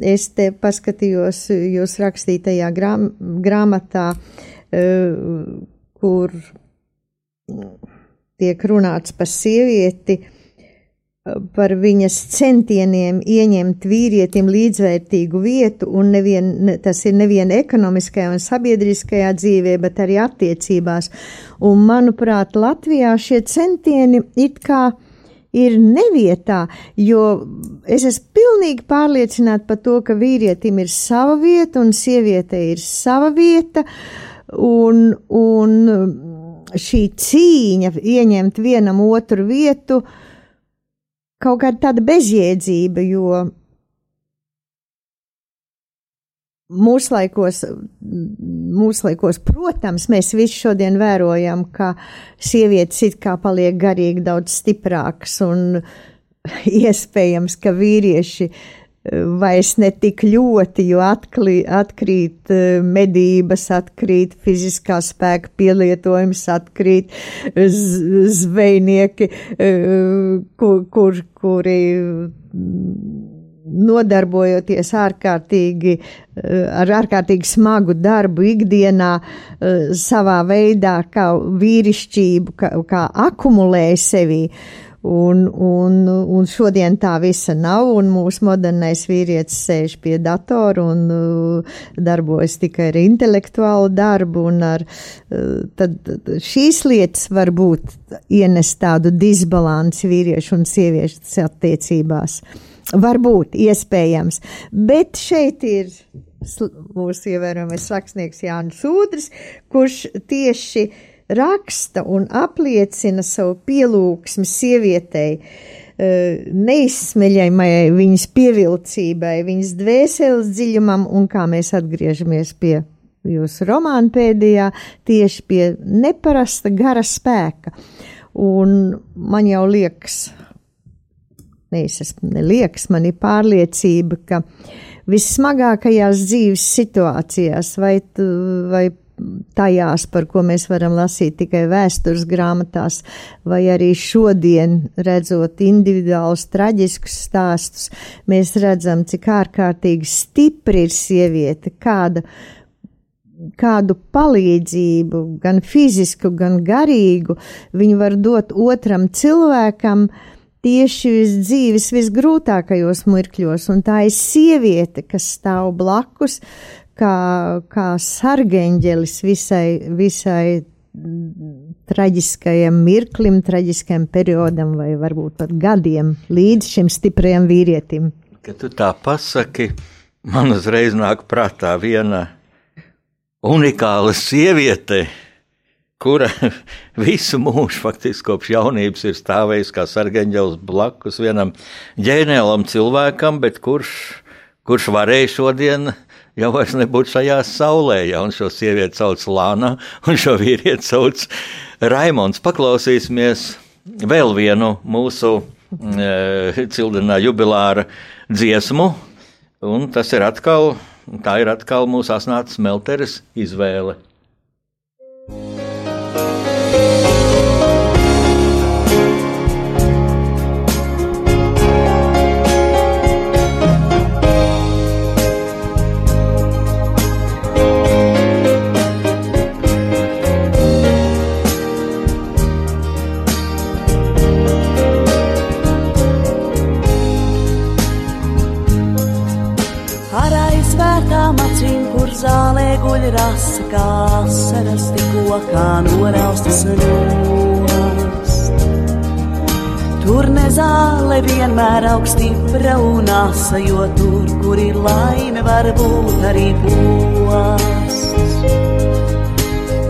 es te paskatījos jūs rakstītajā grām, grāmatā, uh, kur tiek runāts par sievieti, par viņas centieniem ieņemt vīrietim līdzvērtīgu vietu, un nevien, tas ir nevien ekonomiskajā un sabiedriskajā dzīvē, bet arī attiecībās. Un, manuprāt, Latvijā šie centieni it kā ir nevietā, jo es esmu pilnīgi pārliecināta par to, ka vīrietim ir sava vieta un sievietei ir sava vieta, un, un šī cīņa ieņemt vienam otru vietu, uh, kaut kāda tāda bezjēdzība, jo mūslaikos, mūslaikos, protams, mēs visi šodien vērojam, ka sievietes it kā paliek garīgi daudz stiprākas un [LAUGHS] iespējams, ka vīrieši uh, vairs ne tik ļoti, jo atklī, atkrīt e, medības, atkrīt fiziskā spēka pielietojums, atkrīt zvejnieki, e, kur, kur, kuri nodarbojoties ārkārtīgi, e, ar ārkārtīgi smagu darbu ikdienā, savā veidā kā vīrišķību, kā, kā akumulēja sevī. Un, un, un šodien tā visa nav, un mūsu modernais vīrietis sēž pie datora un uh, darbojas tikai ar intelektuālu darbu, un ar, uh, tad šīs lietas var būt ienest tādu disbalanci vīriešu un sieviešu attiecībās. Varbūt, iespējams, bet šeit ir mūsu ievērojamais rakstnieks Jānis Udris, kurš tieši uh, raksta un apliecina savu pielūgsmi sievietei, eh, neizsmeļamai viņas pievilcībai, viņas dvēseles dziļumam, un kā mēs atgriežamies pie jūsu romāna pēdējā, tieši pie neparasta gara spēka. Un man jau liekas, nevis es neliekas, man ir pārliecība, ka vissmagākajās dzīves situācijās, vai, vai tajās, par ko mēs varam lasīt tikai vēstures grāmatās, vai arī šodien redzot individuālus traģiskus stāstus, mēs redzam, cik ārkārtīgi stipri ir sieviete, kāda, kādu palīdzību, gan fizisku, gan garīgu, viņa var dot otram cilvēkam, tieši dzīves visgrūtākajos mirkļos, un tā ir sieviete, kas stāv blakus, kā, kā sargeņģelis visai, visai traģiskajam mirklim, traģiskajam periodam, vai varbūt pat gadiem līdz šim stiprajam vīrietim. Kad tu tā pasaki, man uzreiz nāk prātā viena unikāla sieviete, kura [LAUGHS] visu mūžu, faktiski kopš jaunības, ir stāvējusi kā sargeņģelis blakus vienam ģēnēlam cilvēkam, bet kurš, kurš varēja šodien jau vairs nebūtu šajā saulē. Ja, un šo sievieti sauc Lāna, un šo vīrieti sauc Raimons. Paklausīsimies vēl vienu mūsu e, cildenā jubilāra dziesmu, un tas ir atkal, tā ir atkal mūsu asnātas melteres izvēle. Asaras tikko kā noraustas nost. Tur nezāle vienmēr augstipra un asa, jo tur, kur ir laime, var būt arī posts.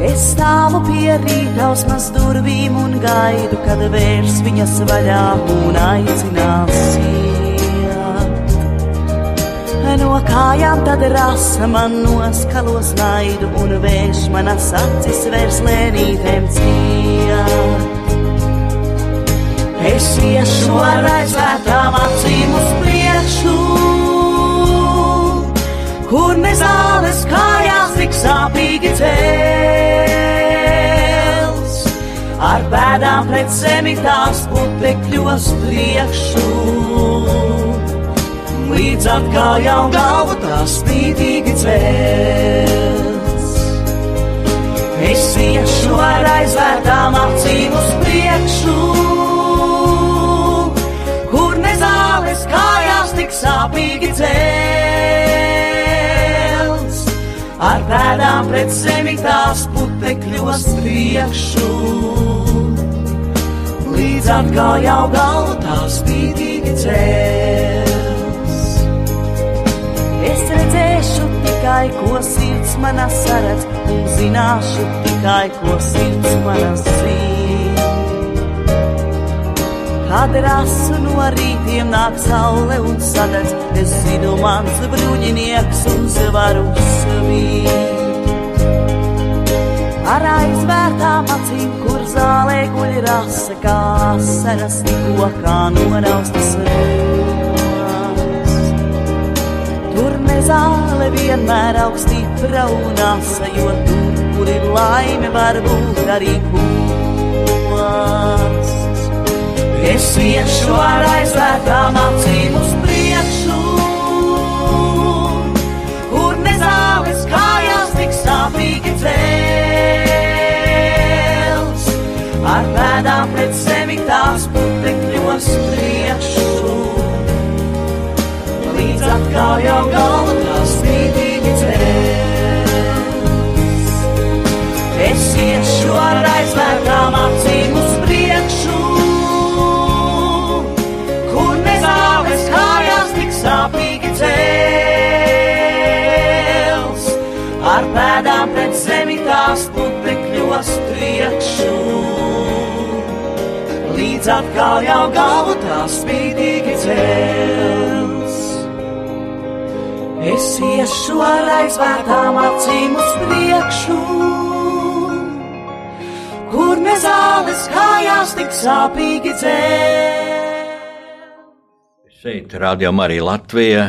Es stāvu pie rītausmas durvīm un gaidu, kad vērs viņas vaļā un aicinās iet. No kājām, tad rasa man noskalos naidu un vērš manas acis vairs lēnītēm ciet. Es iešu ar aizvērtām acīm uz priekšu, kur ne zāles kājās tik sāpīgi cēls. Ar pēdām pret zemi tās putekļos priekšu līdz atkal jau galvu tā spītīgi cēls. Es iešu ar aizvērtām acīm uz priekšu, kur ne zāles kājās tik sāpīgi cēls. Ar pēdām pret zemi tās putekļos priekšu, līdz atkal jau galvu tā spītīgi cēls. Redzēšu tikai, ko sirds manā saredz, un zināšu tikai, ko sirds manā zina. Kad rasu no rītiem nāk saule un sadedz, es zinu, mans bruņinieks un zvaru svīt. Ar aizvērtām acīm, kur zālē guļ rasa, kā asaras tikko kā noraustas rūpes. Tur nezāle vienmēr augstībā un asa, jo tur, kur ir laime, var būt arī kūsts. Es iešu ar aizvērtām acīm uz priekšu, kur nezāles kājās tik sāpīgi cēls. Ar pēdām pret zemi tās putekļos priekšu līdz atkal jau līdz atkal jau galva tā spītīgi cēls. Es iešu ar aizvērtām acīm uz priekšu, kur nezāles kājās tik sāpīgi dzēr. Šeit rādījām arī Latvijā.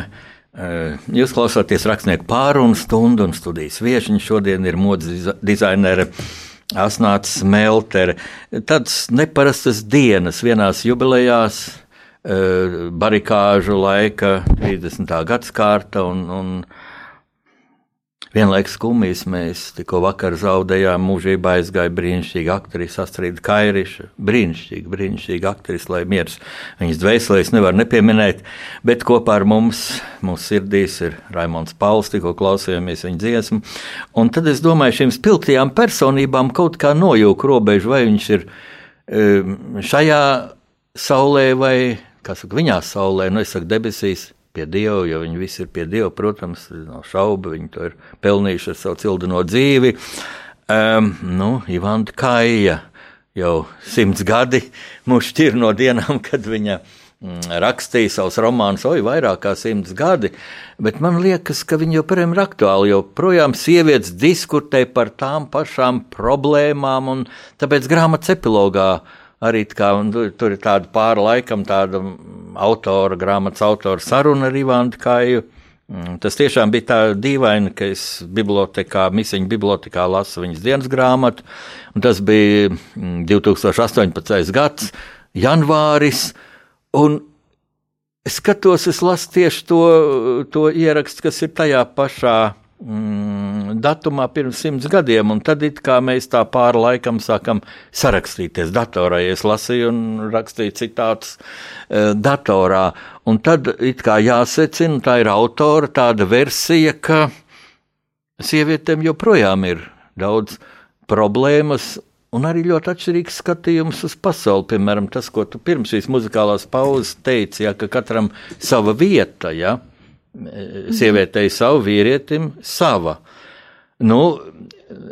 Jūs klausāties rakstnieku pārunu stundu un studijas viesiņu. Šodien ir modes dizainere Asnāts Smeltere. Tādas neparastas dienas vienās jubilejās barikāžu laika, 30. gadsimta un, un vienlaikus skumjas. Mēs tikko vakar zaudējām mūžībā aizgāja brīnišķīga aktrise Astrīda Kairiša. Brīnišķīga, brīnišķīga aktrise, lai miers viņas dvēselēs nevar nepieminēt, bet kopā ar mums, mūsu sirdīs ir Raimons Pauls, tikko klausījāmies viņa dziesmu. Un tad es domāju, šīm spilgtajām personībām kaut kā nojūk robežu, vai viņš ir šajā saulē vai kā saka, viņā saulē, nu, es saku, debesīs pie Dieva, jo viņi visi ir pie Dieva, protams, nav šaubu, viņi to ir pelnījuši ar savu cildino dzīvi. Um, nu, Ivanta Kaija jau simts gadi mūs šķir no dienām, [LAUGHS] kad viņa mm, rakstīja savus romānus, oi, vairāk kā simts gadi, bet man liekas, ka viņi joprojām ir aktuāli, jo projām sievietes diskutē par tām pašām problēmām, un tāpēc grāmatas epilogā uh, arī kā, tur ir tāda pāri laikam, tāda autora, grāmatas autora saruna ar Ivānu Kāju. Mm, tas tiešām bija tā dīvaini, ka es bibliotekā, Misiņu bibliotekā lasu viņas dienas grāmatu, un tas bija 2018. Mm, gads, janvāris, un es skatos, es lasu tieši to, to ierakstu, kas ir tajā pašā mm, datumā pirms simts gadiem, un tad it kā mēs tā pāri laikam sākam sarakstīties datorā. Es lasīju un rakstīju citātus e, datorā, un tad it kā jāsecina, tā ir autora tāda versija, ka sievietēm joprojām ir daudz problēmas. Un arī ļoti atšķirīgs skatījums uz pasauli. Piemēram, tas, ko tu pirms šīs muzikālās pauzes teici, ja, ka katram sava vieta. Ja? Sievietei savu, vīrietim sava. Nu,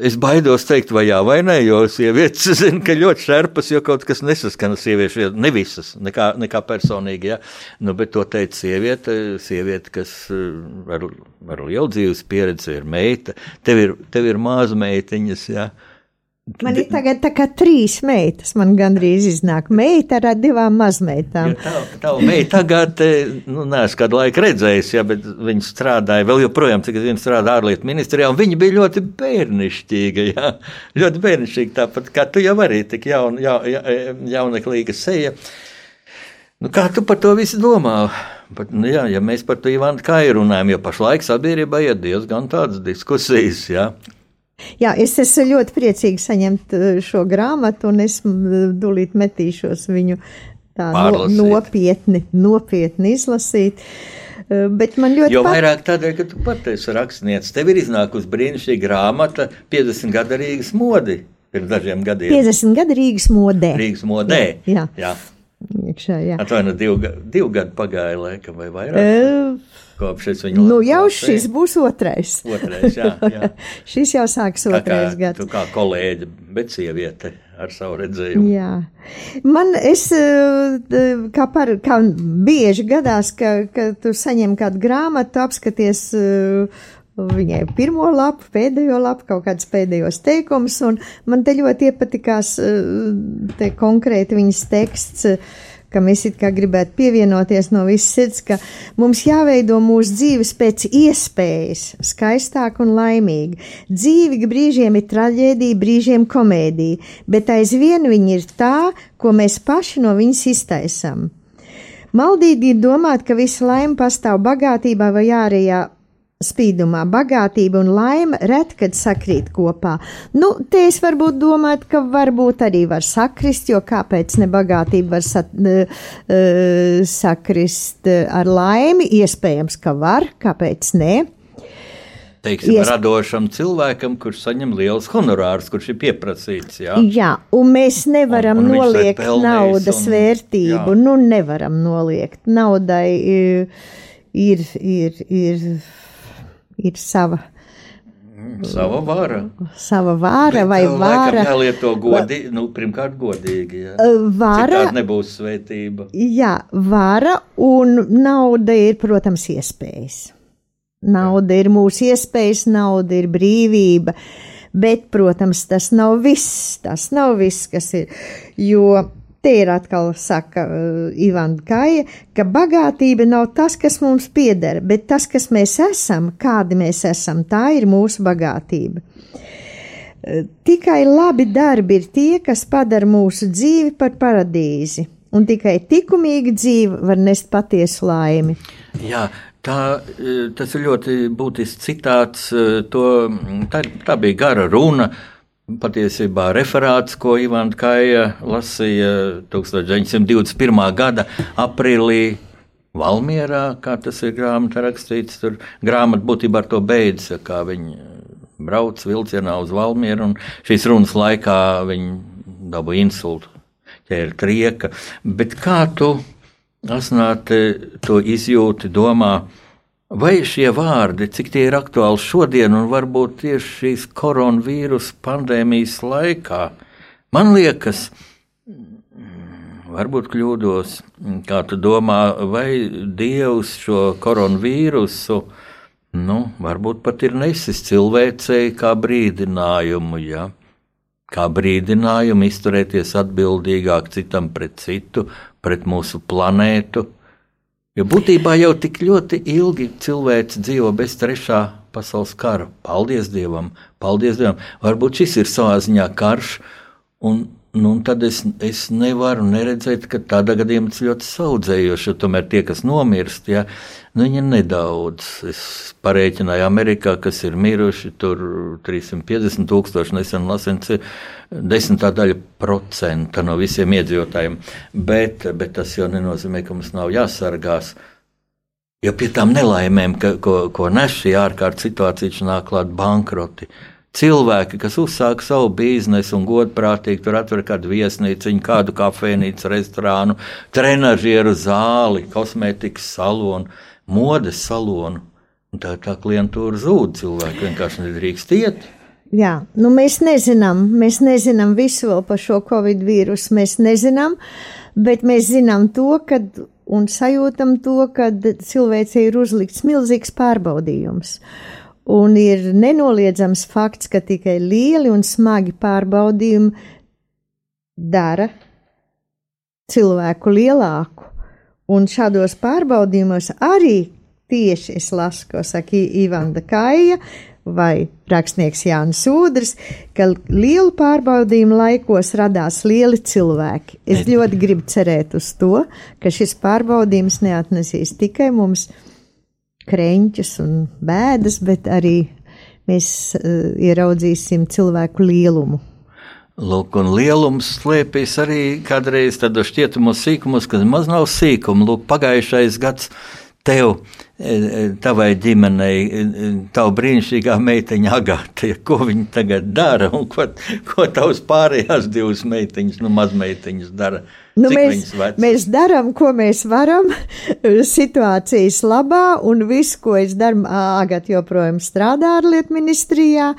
Es baidos teikt, vai jā, vai nē, jo sievietes [LAUGHS] zina, ka ļoti šerpas, jo kaut kas nesaskan sieviešu, ne visas, nekā, nekā personīgi. Ja? Nu, bet to teica sieviete, sieviete kas ar, ar lielu dzīves pieredzi ir meita. Tev ir, tev ir māza meitiņas. Ja? Man ir tagad tā kā trīs meitas, man gandrīz iznāk meita ar divām mazmeitām. Ja tā, tā meita tagad, nu, neesmu kādu laiku redzējis, ja, bet viņa strādāja vēl joprojām, cik viņa strādā ārlietu ministrijā, un viņa bija ļoti bērnišķīga, ja, ļoti bērnišķīga, tāpat kā tu jau arī tik jaun, ja, ja, jauneklīga seja. Nu, kā tu par to visu domā? Pat, nu, jā, ja mēs par to Ivanu Kai runājam, jo pašlaik sabiedrībā ir diezgan tādas diskusijas, ja, Jā, es esmu ļoti priecīga saņemt uh, šo grāmatu, un es dulīt metīšos viņu tā no, nopietni, nopietni izlasīt. Uh, bet man ļoti jo pat... vairāk tādēļ, ka tu pati esi rakstnieks. Tev ir iznākusi brīnišķīga grāmata 50 gadu Rīgas modi pirms dažiem gadiem. 50 gadu Rīgas modē. Rīgas modē. Jā. jā. jā. Iekšā, jā. Atvainojiet, divu, divu gadu pagāja laikam vai vairāk. Uh, kopš es viņu nu, jau šis būs otrais. Otrais, jā. jā. [LAUGHS] šis jau sāks otrais gads. Tu kā kolēģi, bet sieviete ar savu redzējumu. Jā. Man es, kā, par, kā bieži gadās, ka, ka tu saņem kādu grāmatu, apskaties viņai pirmo lapu, pēdējo lapu, kaut kādus pēdējos teikumus, un man te ļoti iepatikās eh, te konkrēti viņas teksts kam es it kā gribētu pievienoties no visas sirds, ka mums jāveido mūsu dzīves pēc iespējas skaistāk un laimīgi. Dzīve brīžiem ir traģēdija, brīžiem komēdija, bet aizvien viņa ir tā, ko mēs paši no viņas iztaisam. Maldīgi ir domāt, ka visa laime pastāv bagātībā vai ārējā spīdumā bagātība un laime ret, kad sakrīt kopā. Nu, te es varbūt domāju, ka varbūt arī var sakrist, jo kāpēc ne bagātība var sat, uh, sakrist ar laimi? Iespējams, ka var, kāpēc ne? Teiksim, Ies... radošam cilvēkam, kurš saņem liels honorārs, kurš ir pieprasīts. Jā, jā un mēs nevaram un, un noliegt naudas un, vērtību. Jā. Nu, nevaram noliegt. Naudai ir, ir, ir, ir ir sava. Sava vara. Sava vara Bet vai vara. Jā, lieto godīgi, nu, pirmkārt godīgi. Jā. Vara. Citādi nebūs svētība. Jā, vara un nauda ir, protams, iespējas. Nauda jā. ir mūsu iespējas, nauda ir brīvība. Bet, protams, tas nav viss. Tas nav viss, kas ir. Jo Te ir atkal saka uh, Ivan Kaja, ka bagātība nav tas, kas mums pieder, bet tas, kas mēs esam, kādi mēs esam, tā ir mūsu bagātība. Uh, tikai labi darbi ir tie, kas padara mūsu dzīvi par paradīzi, un tikai likumīga dzīve var nest patiesu laimi. Jā, Tā, uh, tas ir ļoti būtisks citāts. To, tā, tā bija gara runa patiesībā referāts, ko Ivana Kaja lasīja 1921. gada aprīlī. Valmjerā, kā tas ir grāmatā rakstīts, tur grāmata būtībā ar to beidzas, kā viņi brauc vilcienā uz Valmjeru, un šīs runas laikā viņi dabūja insultu, ķēra trieka. Bet kā tu, asnāti, to izjūti, domā, Vai šie vārdi, cik tie ir aktuāli šodien un varbūt tieši šīs koronavīrus pandēmijas laikā, man liekas, varbūt kļūdos, kā tu domā, vai Dievs šo koronavīrusu, nu, varbūt pat ir nesis cilvēcei kā brīdinājumu, ja? kā brīdinājumu izturēties atbildīgāk citam pret citu, pret mūsu planētu Jo būtībā jau tik ļoti ilgi cilvēks dzīvo bez trešā pasaules kara. Paldies Dievam, paldies Dievam. Varbūt šis ir savā ziņā karš, un, nu, tad es, es nevaru neredzēt, ka tādā gadījumā tas ļoti saudzējoši, jo tomēr tie, kas nomirst, ja, nu, viņi ir nedaudz. Es parēķināju Amerikā, kas ir miruši, tur 350 tūkstoši nesen lasens ir desmitā daļa procenta no visiem iedzīvotājiem. Bet, bet tas jau nenozīmē, ka mums nav jāsargās. Jo pie tām nelaimēm, ka, ko, ko nes šī ārkārtas situācija, nāk klāt bankroti. Cilvēki, kas uzsāk savu biznesu un godprātīgi tur atver kādu viesnīcu, kādu kafejnīcu, restorānu, trenižieru zāli, kosmētikas salonu, modes salonu. Un tā, tā klientūra zūd, cilvēki vienkārši nedrīkst iet. jā, nu mēs nezinām, mēs nezinām visu vēl par šo covid vīrusu, mēs nezinām, bet mēs zinām to, ka un sajūtam to, ka cilvēcei ir uzlikts milzīgs pārbaudījums. Un ir nenoliedzams fakts, ka tikai lieli un smagi pārbaudījumi dara cilvēku lielāku. Un šādos pārbaudījumos arī tieši es lasu, ko saka Ivanda Kaija vai rakstnieks Jānis Udrs, ka lielu pārbaudījumu laikos radās lieli cilvēki. Es ļoti gribu cerēt uz to, ka šis pārbaudījums neatnesīs tikai mums kreņķus un bēdas, bet arī mēs uh, ieraudzīsim cilvēku lielumu. Lūk, un lielums slēpjas arī kādreiz tādos šķietumos sīkumos, kas maz nav sīkumi. Lūk, pagājušais gads tev, e, e, tavai ģimenei, e, tavu brīnišķīgā meiteņa Agāte, ko viņa tagad dara un ko, ko tavs pārējās divas meiteņas, nu mazmeiteņas dara? Nu, Cik mēs, mēs darām, ko mēs varam [LAUGHS] situācijas labā, un viss, ko es daru, Agat joprojām strādā ārlietu ministrijā,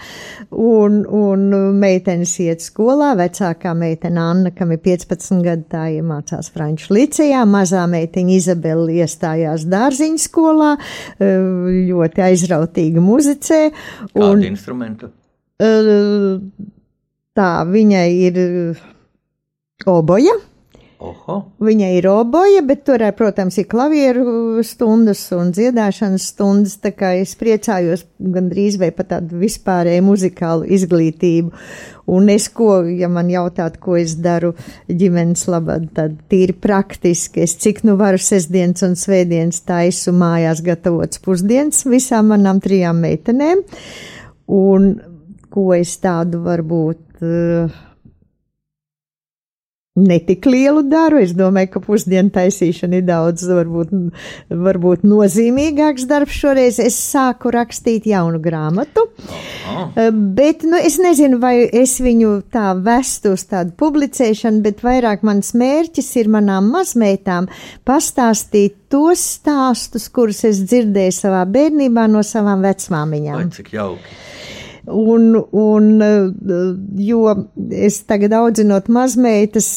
un, un meitenes iet skolā, vecākā meitene Anna, kam ir 15 gadi, tā iemācās Franču licijā, mazā meitiņa Izabela iestājās dārziņu skolā, ļoti aizrautīgi muzicē. Un, Kādu instrumentu? Tā, viņai ir oboja. Oho. Viņa ir oboja, bet tur, protams, ir klavieru stundas un dziedāšanas stundas. Tā kā es priecājos gandrīz vai pat tādu vispārēju muzikālu izglītību. Un es, ko, ja man jautātu, ko es daru ģimenes labā, tad tīri praktiski. Es cik nu varu sestdienas un svētdienas taisu mājās gatavots pusdienas visām manām trijām meitenēm. Un ko es tādu varbūt. Uh, netik lielu daru. Es domāju, ka pusdienu taisīšana ir daudz, varbūt, varbūt nozīmīgāks darbs šoreiz. Es sāku rakstīt jaunu grāmatu, Aha. Bet nu, es nezinu, vai es viņu tā vestu uz tādu publicēšanu, bet vairāk mans mērķis ir manām mazmeitām pastāstīt tos stāstus, kurus es dzirdēju savā bērnībā no savām vecmāmiņām. Vai cik jauki! Un, un, jo es tagad audzinot mazmeitas,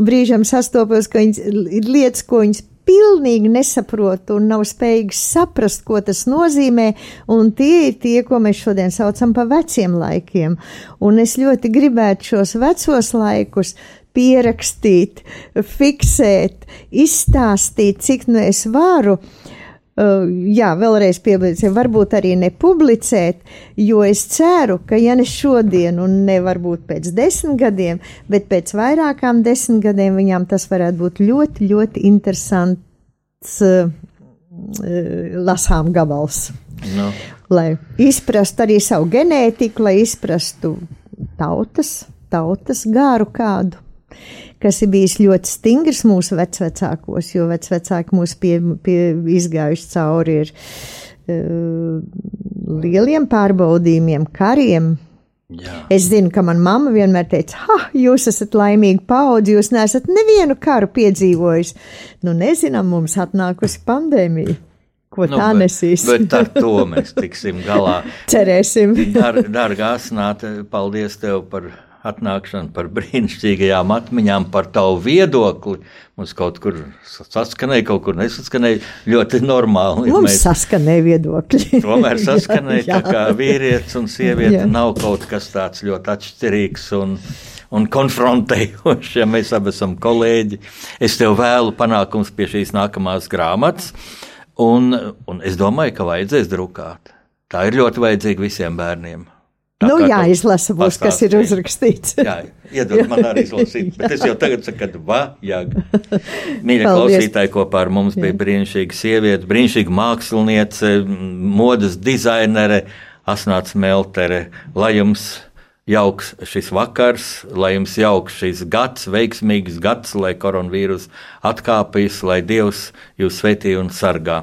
brīžam sastopos, ka viņas ir lietas, ko viņas pilnīgi nesaprot un nav spējīgs saprast, ko tas nozīmē, un tie ir tie, ko mēs šodien saucam par veciem laikiem. Un es ļoti gribētu šos vecos laikus pierakstīt, fiksēt, izstāstīt, cik nu es varu, Uh, jā, vēlreiz piebildzēsim, varbūt arī nepublicēt, jo es ceru, ka ja ne šodien un ne varbūt pēc desmit gadiem, bet pēc vairākām desmit gadiem viņām tas varētu būt ļoti, ļoti interesants uh, lasām gabals. No. Lai izprastu arī savu ģenētiku, lai izprastu tautas, tautas gāru kādu kas ir bijis ļoti stingrs mūsu vecvecākos, jo vecvecāki mūs pie, pie izgājuši cauri ir uh, lieliem pārbaudījumiem, kariem. Jā. Es zinu, ka manā mamma vienmēr teica, ha, jūs esat laimīgi paudzi, jūs neesat nevienu karu piedzīvojis. Nu, nezinām, mums atnākusi pandēmija. Ko nu, tā bet, nesīs? bet ar to [LAUGHS] mēs tiksim galā. Cerēsim. Dar, Dārgā Asnāte, paldies tev par atnākšanu, par brīnišķīgajām atmiņām, par tavu viedokli. Mums kaut kur saskanēja, kaut kur nesaskanēja. Ļoti normāli. Mums mēs... saskanēja viedokļi. [LAUGHS] Tomēr saskanēja, tā kā vīrietis un sieviete jā. nav kaut kas tāds ļoti atšķirīgs. Un, un konfrontējoši, ja mēs abi esam kolēģi. Es tev vēlu panākums pie šīs nākamās grāmatas, un, un es domāju, ka vajadzēs drukāt. Tā ir ļoti vajadzīga visiem bērniem. Tā nu, jā, izlasa būs, kas ir uzrakstīts. jā, iedod man arī izlasīt, bet es jau tagad saku, ka vajag. Mīļie klausītāji, kopā ar mums jā. bija brīnišķīga sieviete, brīnišķīga māksliniece, modas dizainere, Asnāts Meltere. Lai jums jauks šis vakars, lai jums jauks šis gads, veiksmīgs gads, lai koronavīrus atkāpjas, lai Dievs jūs svetī un sargā.